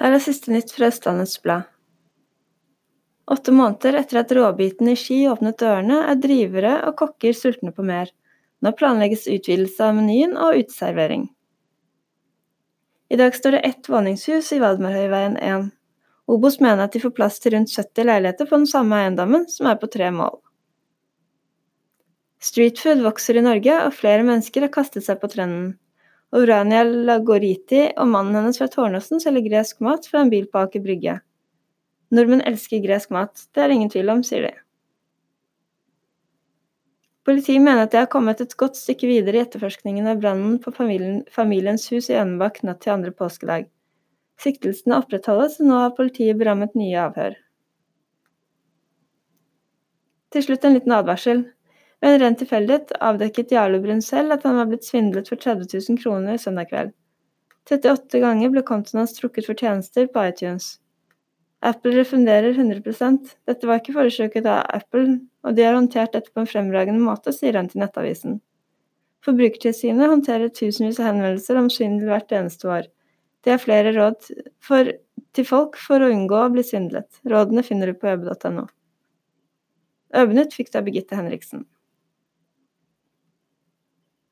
Her er siste nytt fra Østlandets Blad. Åtte måneder etter at råbiten i Ski åpnet dørene, er drivere og kokker sultne på mer. Nå planlegges utvidelse av menyen og uteservering. I dag står det ett våningshus i Valdmarhøyveien 1. Obos mener at de får plass til rundt 70 leiligheter på den samme eiendommen, som er på tre mål. Streetfood vokser i Norge, og flere mennesker har kastet seg på trenden. Orania Lagoriti og mannen hennes fra Tårnåsen selger gresk mat fra en bil på Aker Brygge. Nordmenn elsker gresk mat, det er ingen tvil om, sier de. Politiet mener at de har kommet et godt stykke videre i etterforskningen av brannen på familien, familiens hus i Ønebakk natt til andre påskedag. Siktelsene opprettholdes, og nå har politiet berammet nye avhør. Til slutt en liten advarsel. Ved en ren tilfeldighet avdekket Jarle selv at han var blitt svindlet for 30 000 kroner søndag kveld. 38 ganger ble kontoen hans trukket for tjenester på iTunes. Apple refunderer 100 Dette var ikke foreslått av Apple, og de har håndtert dette på en fremragende måte, sier han til Nettavisen. Forbrukertilsynet håndterer tusenvis av henvendelser om svindel hvert eneste år. De har flere råd for, til folk for å unngå å bli svindlet. Rådene finner du på øbe.no. Øbenytt fikk du av Birgitte Henriksen.